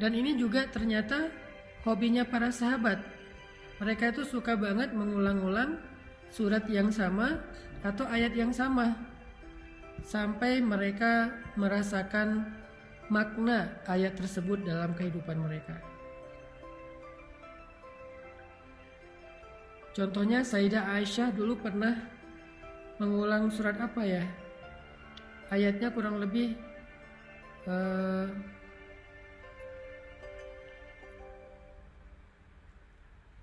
Dan ini juga ternyata hobinya para sahabat. Mereka itu suka banget mengulang-ulang surat yang sama atau ayat yang sama sampai mereka merasakan makna ayat tersebut dalam kehidupan mereka. Contohnya Sayyidah Aisyah dulu pernah mengulang surat apa ya? Ayatnya kurang lebih uh,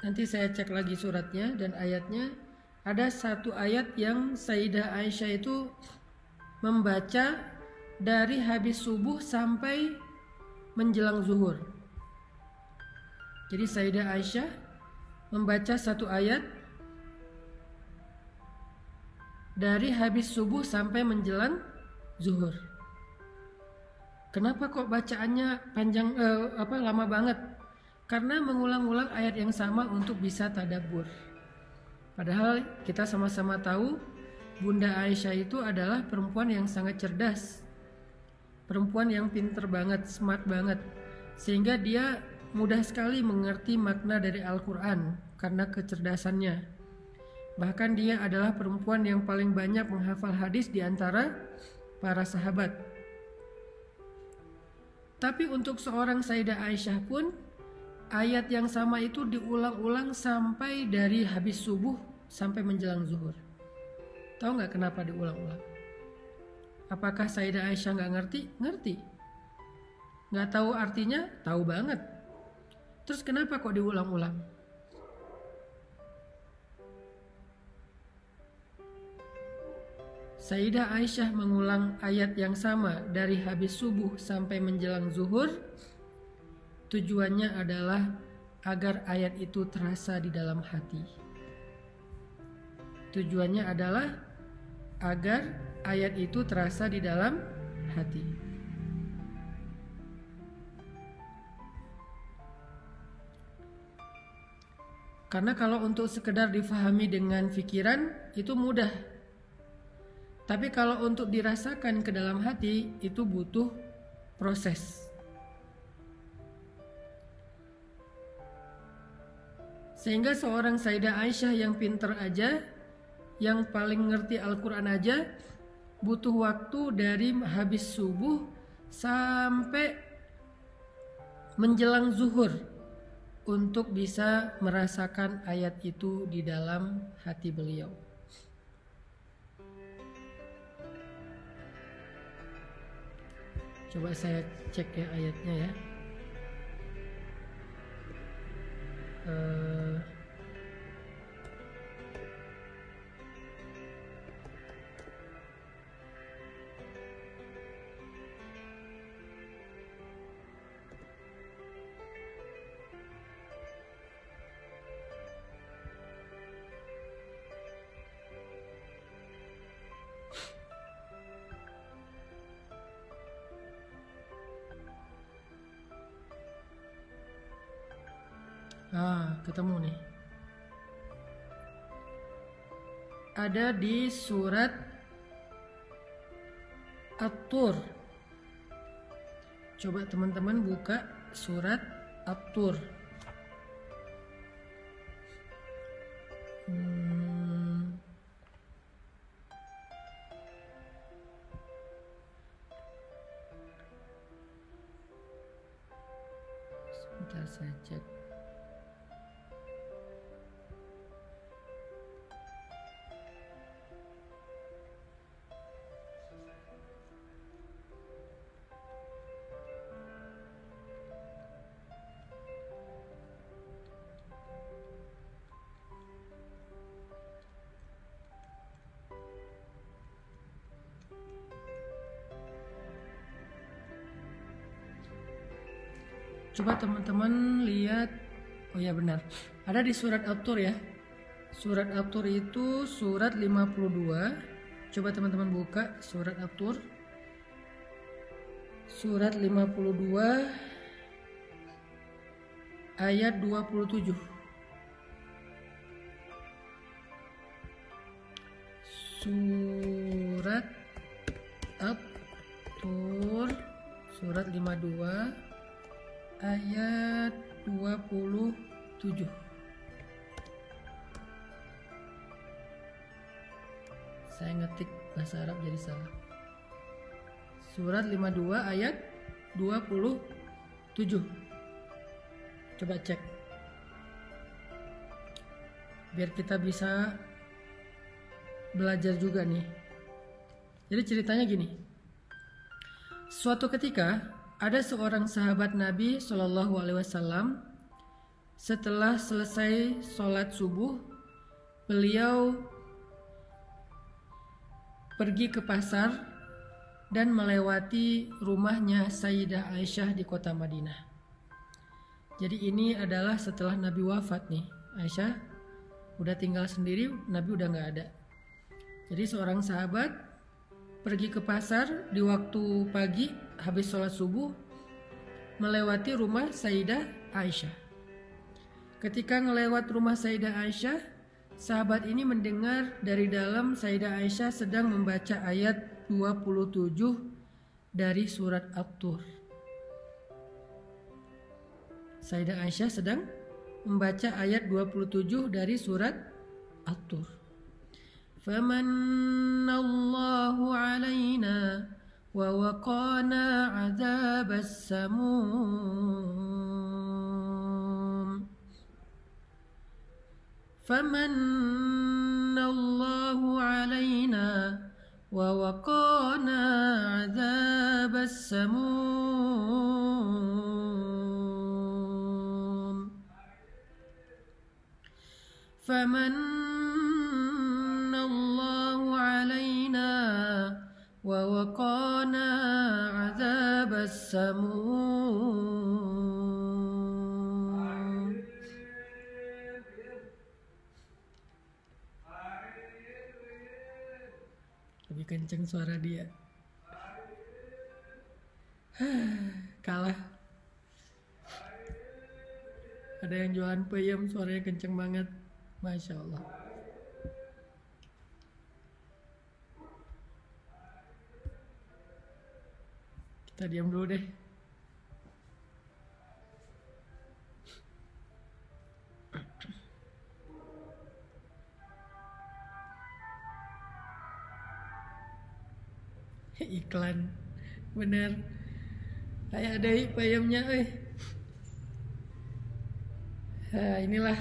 nanti saya cek lagi suratnya dan ayatnya ada satu ayat yang Sayyidah Aisyah itu membaca dari habis subuh sampai menjelang zuhur. Jadi Sayyidah Aisyah membaca satu ayat dari habis subuh sampai menjelang zuhur. Kenapa kok bacaannya panjang eh, apa lama banget? Karena mengulang-ulang ayat yang sama untuk bisa tadabur. Padahal kita sama-sama tahu Bunda Aisyah itu adalah perempuan yang sangat cerdas. Perempuan yang pinter banget, smart banget. Sehingga dia mudah sekali mengerti makna dari Al-Quran karena kecerdasannya. Bahkan dia adalah perempuan yang paling banyak menghafal hadis di antara para sahabat. Tapi untuk seorang Sayyidah Aisyah pun ayat yang sama itu diulang-ulang sampai dari habis subuh sampai menjelang zuhur. Tahu nggak kenapa diulang-ulang? Apakah Sayyidah Aisyah nggak ngerti? Ngerti. Nggak tahu artinya? Tahu banget. Terus kenapa kok diulang-ulang? Sayyidah Aisyah mengulang ayat yang sama dari habis subuh sampai menjelang zuhur. Tujuannya adalah agar ayat itu terasa di dalam hati. Tujuannya adalah agar ayat itu terasa di dalam hati. Karena kalau untuk sekedar difahami dengan pikiran itu mudah. Tapi kalau untuk dirasakan ke dalam hati itu butuh proses. Sehingga seorang Sayyidah Aisyah yang pinter aja, yang paling ngerti Al-Quran aja, butuh waktu dari habis subuh sampai menjelang zuhur untuk bisa merasakan ayat itu di dalam hati beliau. Coba saya cek ya ayatnya ya. Uh, Ah, ketemu nih. Ada di surat At-Tur. Coba teman-teman buka surat At-Tur. Coba teman-teman lihat Oh ya benar. Ada di surat Al-Tur ya. Surat Al-Tur itu surat 52. Coba teman-teman buka surat Al-Tur. Surat 52 ayat 27. Surat Al-Tur surat 52 ayat 27. Saya ngetik bahasa Arab jadi salah. Surat 52 ayat 27. Coba cek. Biar kita bisa belajar juga nih. Jadi ceritanya gini. Suatu ketika ada seorang sahabat Nabi Shallallahu Alaihi Wasallam setelah selesai sholat subuh, beliau pergi ke pasar dan melewati rumahnya Sayyidah Aisyah di kota Madinah. Jadi ini adalah setelah Nabi wafat nih. Aisyah udah tinggal sendiri, Nabi udah nggak ada. Jadi seorang sahabat pergi ke pasar di waktu pagi habis sholat subuh melewati rumah Sayyidah Aisyah. Ketika melewat rumah Sayyidah Aisyah, sahabat ini mendengar dari dalam Sayyidah Aisyah sedang membaca ayat 27 dari surat At-Tur. Sayyidah Aisyah sedang membaca ayat 27 dari surat At-Tur. فمن الله علينا ووقانا عذاب السموم. فمن الله علينا ووقانا عذاب السموم. فمن ووقانا عذاب السموم lebih kenceng suara dia kalah ada yang jualan peyem suaranya kenceng banget Masya Allah Kita diam dulu deh. Iklan. Bener. Kayak ada payamnya eh. Nah, inilah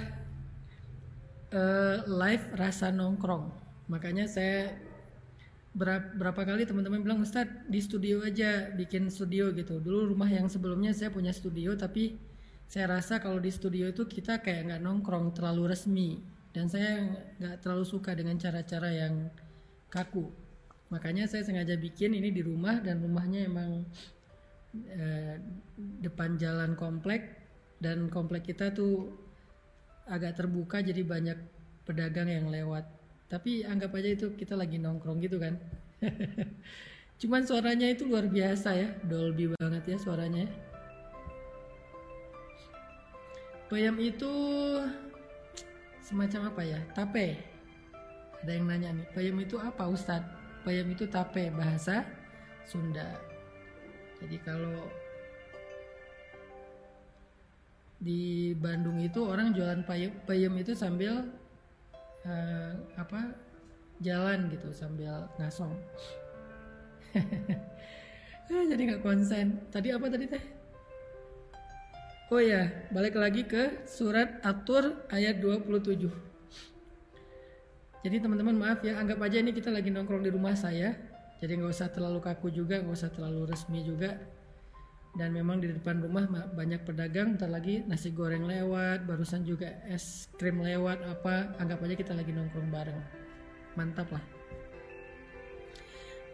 uh, live rasa nongkrong. Makanya saya berapa, berapa kali teman-teman bilang Ustadz di studio aja bikin studio gitu. Dulu rumah yang sebelumnya saya punya studio tapi saya rasa kalau di studio itu kita kayak nggak nongkrong terlalu resmi. Dan saya nggak terlalu suka dengan cara-cara yang kaku. Makanya saya sengaja bikin ini di rumah dan rumahnya emang eh, depan jalan komplek. Dan komplek kita tuh agak terbuka jadi banyak pedagang yang lewat tapi anggap aja itu kita lagi nongkrong gitu kan. Cuman suaranya itu luar biasa ya. Dolby banget ya suaranya. Bayam itu semacam apa ya? Tape. Ada yang nanya nih bayam itu apa Ustadz bayam itu tape bahasa Sunda. Jadi kalau di Bandung itu orang jualan payem, payem itu sambil uh, apa jalan gitu sambil ngasong. Jadi nggak konsen. Tadi apa tadi teh? Oh ya balik lagi ke surat atur ayat 27 jadi teman-teman maaf ya anggap aja ini kita lagi nongkrong di rumah saya. Jadi nggak usah terlalu kaku juga nggak usah terlalu resmi juga dan memang di depan rumah banyak pedagang ntar lagi nasi goreng lewat barusan juga es krim lewat apa anggap aja kita lagi nongkrong bareng. Mantap lah.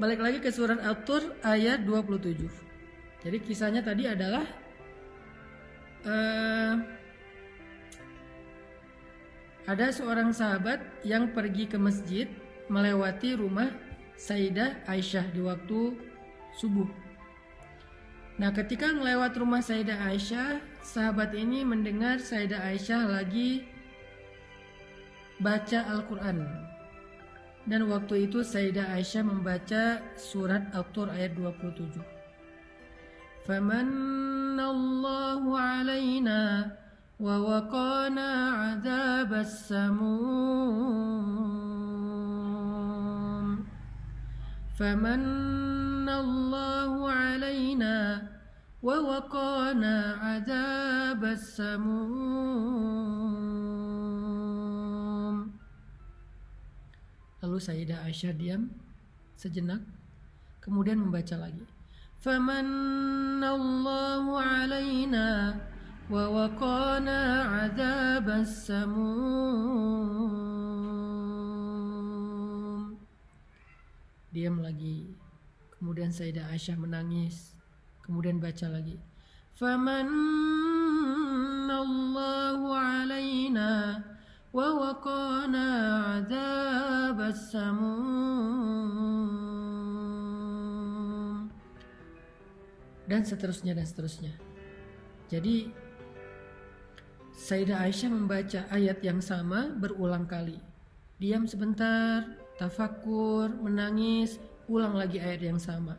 Balik lagi ke surat Al-Tur ayat 27 jadi kisahnya tadi adalah uh, ada seorang sahabat yang pergi ke masjid melewati rumah Sayyidah Aisyah di waktu subuh Nah, ketika melewat rumah Sayyidah Aisyah, sahabat ini mendengar Sayyidah Aisyah lagi baca Al-Quran. Dan waktu itu Sayyidah Aisyah membaca surat Al-Tur ayat 27. فَمَنَّ الله علينا ووقانا عذاب السموم فمن الله علينا ووقانا عذاب السموم Lalu Sayyidah Aisyah diam sejenak kemudian membaca lagi Famannallahu alaina wa waqana adzabas samum Diam lagi kemudian Sayyidah Aisyah menangis Kemudian baca lagi. Famanallahu alaina wa waqana adzabas samum. Dan seterusnya dan seterusnya. Jadi Sayyidah Aisyah membaca ayat yang sama berulang kali. Diam sebentar, tafakur, menangis, ulang lagi ayat yang sama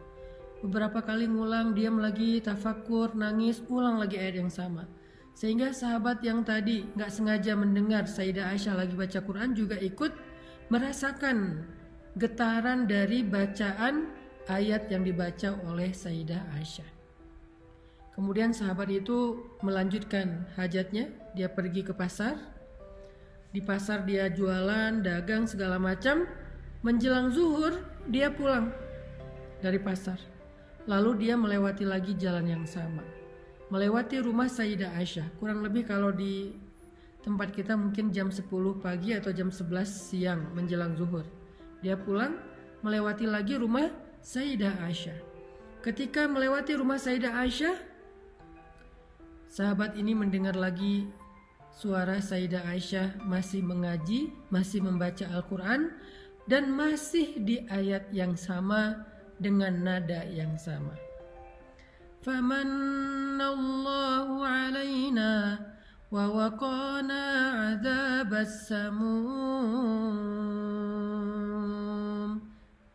beberapa kali ngulang diam lagi tafakur nangis ulang lagi ayat yang sama sehingga sahabat yang tadi nggak sengaja mendengar Sayyidah Aisyah lagi baca Quran juga ikut merasakan getaran dari bacaan ayat yang dibaca oleh Sayyidah Aisyah. Kemudian sahabat itu melanjutkan hajatnya, dia pergi ke pasar. Di pasar dia jualan, dagang segala macam. Menjelang zuhur dia pulang dari pasar. Lalu dia melewati lagi jalan yang sama. Melewati rumah Sayyidah Aisyah. Kurang lebih kalau di tempat kita mungkin jam 10 pagi atau jam 11 siang menjelang zuhur. Dia pulang melewati lagi rumah Sayyidah Aisyah. Ketika melewati rumah Sayyidah Aisyah, sahabat ini mendengar lagi suara Sayyidah Aisyah masih mengaji, masih membaca Al-Quran, dan masih di ayat yang sama dengan nada yang sama. Famanallahu alaina wa waqana adzabas.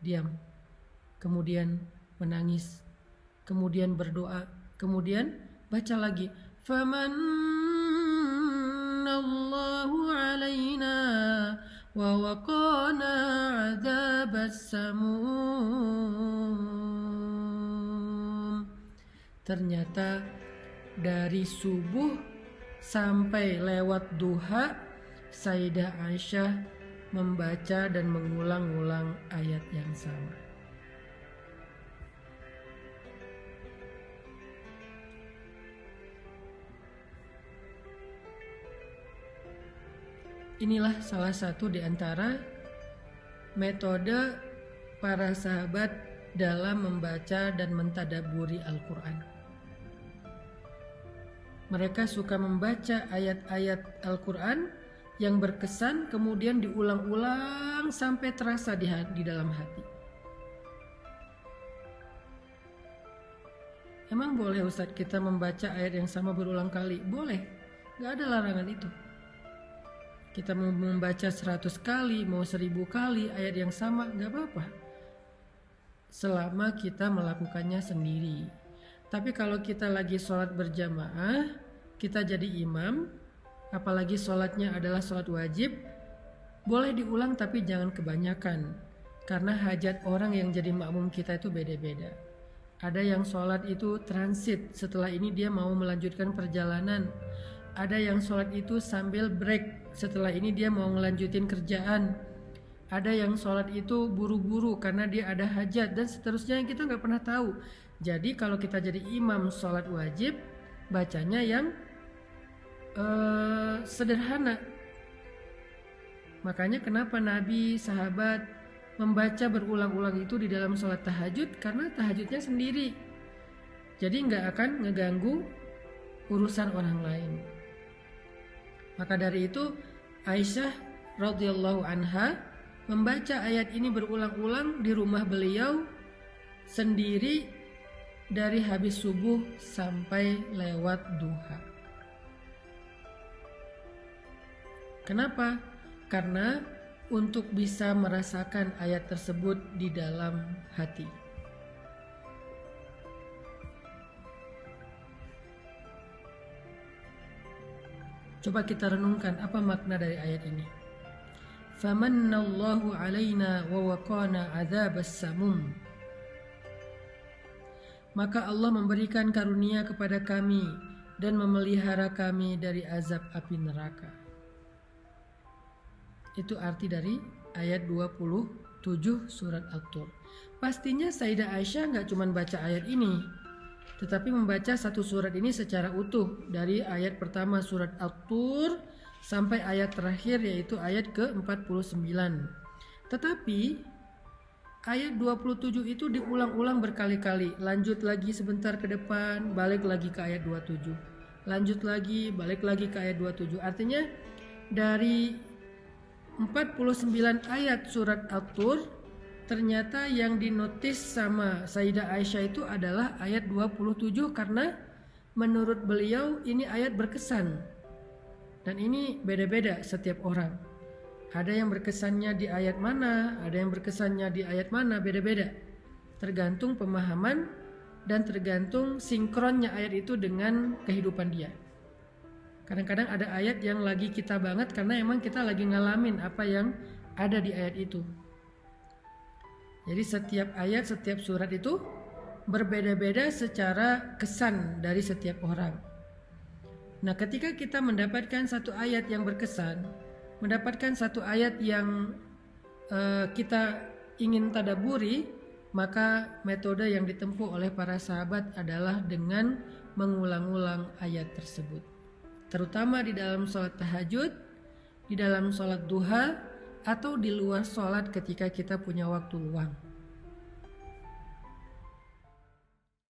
Diam. Kemudian menangis. Kemudian berdoa. Kemudian baca lagi. Famanallahu alaina ووقانا عذاب السموم ternyata dari subuh sampai lewat duha Sayyidah Aisyah membaca dan mengulang-ulang ayat yang sama Inilah salah satu di antara metode para sahabat dalam membaca dan mentadaburi Al-Quran. Mereka suka membaca ayat-ayat Al-Quran yang berkesan kemudian diulang-ulang sampai terasa di, dalam hati. Emang boleh Ustadz kita membaca ayat yang sama berulang kali? Boleh, gak ada larangan itu. Kita mau membaca seratus kali, mau seribu kali ayat yang sama, nggak apa-apa. Selama kita melakukannya sendiri. Tapi kalau kita lagi sholat berjamaah, kita jadi imam, apalagi sholatnya adalah sholat wajib, boleh diulang tapi jangan kebanyakan. Karena hajat orang yang jadi makmum kita itu beda-beda. Ada yang sholat itu transit, setelah ini dia mau melanjutkan perjalanan ada yang sholat itu sambil break. Setelah ini dia mau ngelanjutin kerjaan. Ada yang sholat itu buru-buru karena dia ada hajat dan seterusnya yang kita nggak pernah tahu. Jadi kalau kita jadi imam sholat wajib bacanya yang uh, sederhana. Makanya kenapa Nabi sahabat membaca berulang-ulang itu di dalam sholat tahajud? Karena tahajudnya sendiri. Jadi nggak akan ngeganggu urusan orang lain. Maka dari itu Aisyah radhiyallahu anha membaca ayat ini berulang-ulang di rumah beliau sendiri dari habis subuh sampai lewat duha. Kenapa? Karena untuk bisa merasakan ayat tersebut di dalam hati. Coba kita renungkan apa makna dari ayat ini. Famanallahu alaina wa waqana adzabas samum. Maka Allah memberikan karunia kepada kami dan memelihara kami dari azab api neraka. Itu arti dari ayat 27 surat At-Tur. Pastinya Sayyidah Aisyah nggak cuma baca ayat ini, tetapi membaca satu surat ini secara utuh dari ayat pertama surat At-Tur sampai ayat terakhir yaitu ayat ke-49. Tetapi ayat 27 itu diulang-ulang berkali-kali, lanjut lagi sebentar ke depan, balik lagi ke ayat 27. Lanjut lagi, balik lagi ke ayat 27. Artinya dari 49 ayat surat At-Tur ternyata yang dinotis sama Sayyidah Aisyah itu adalah ayat 27 karena menurut beliau ini ayat berkesan. Dan ini beda-beda setiap orang. Ada yang berkesannya di ayat mana, ada yang berkesannya di ayat mana, beda-beda. Tergantung pemahaman dan tergantung sinkronnya ayat itu dengan kehidupan dia. Kadang-kadang ada ayat yang lagi kita banget karena emang kita lagi ngalamin apa yang ada di ayat itu. Jadi setiap ayat, setiap surat itu berbeda-beda secara kesan dari setiap orang. Nah, ketika kita mendapatkan satu ayat yang berkesan, mendapatkan satu ayat yang uh, kita ingin tadaburi, maka metode yang ditempuh oleh para sahabat adalah dengan mengulang-ulang ayat tersebut. Terutama di dalam sholat tahajud, di dalam sholat duha, atau di luar sholat ketika kita punya waktu luang.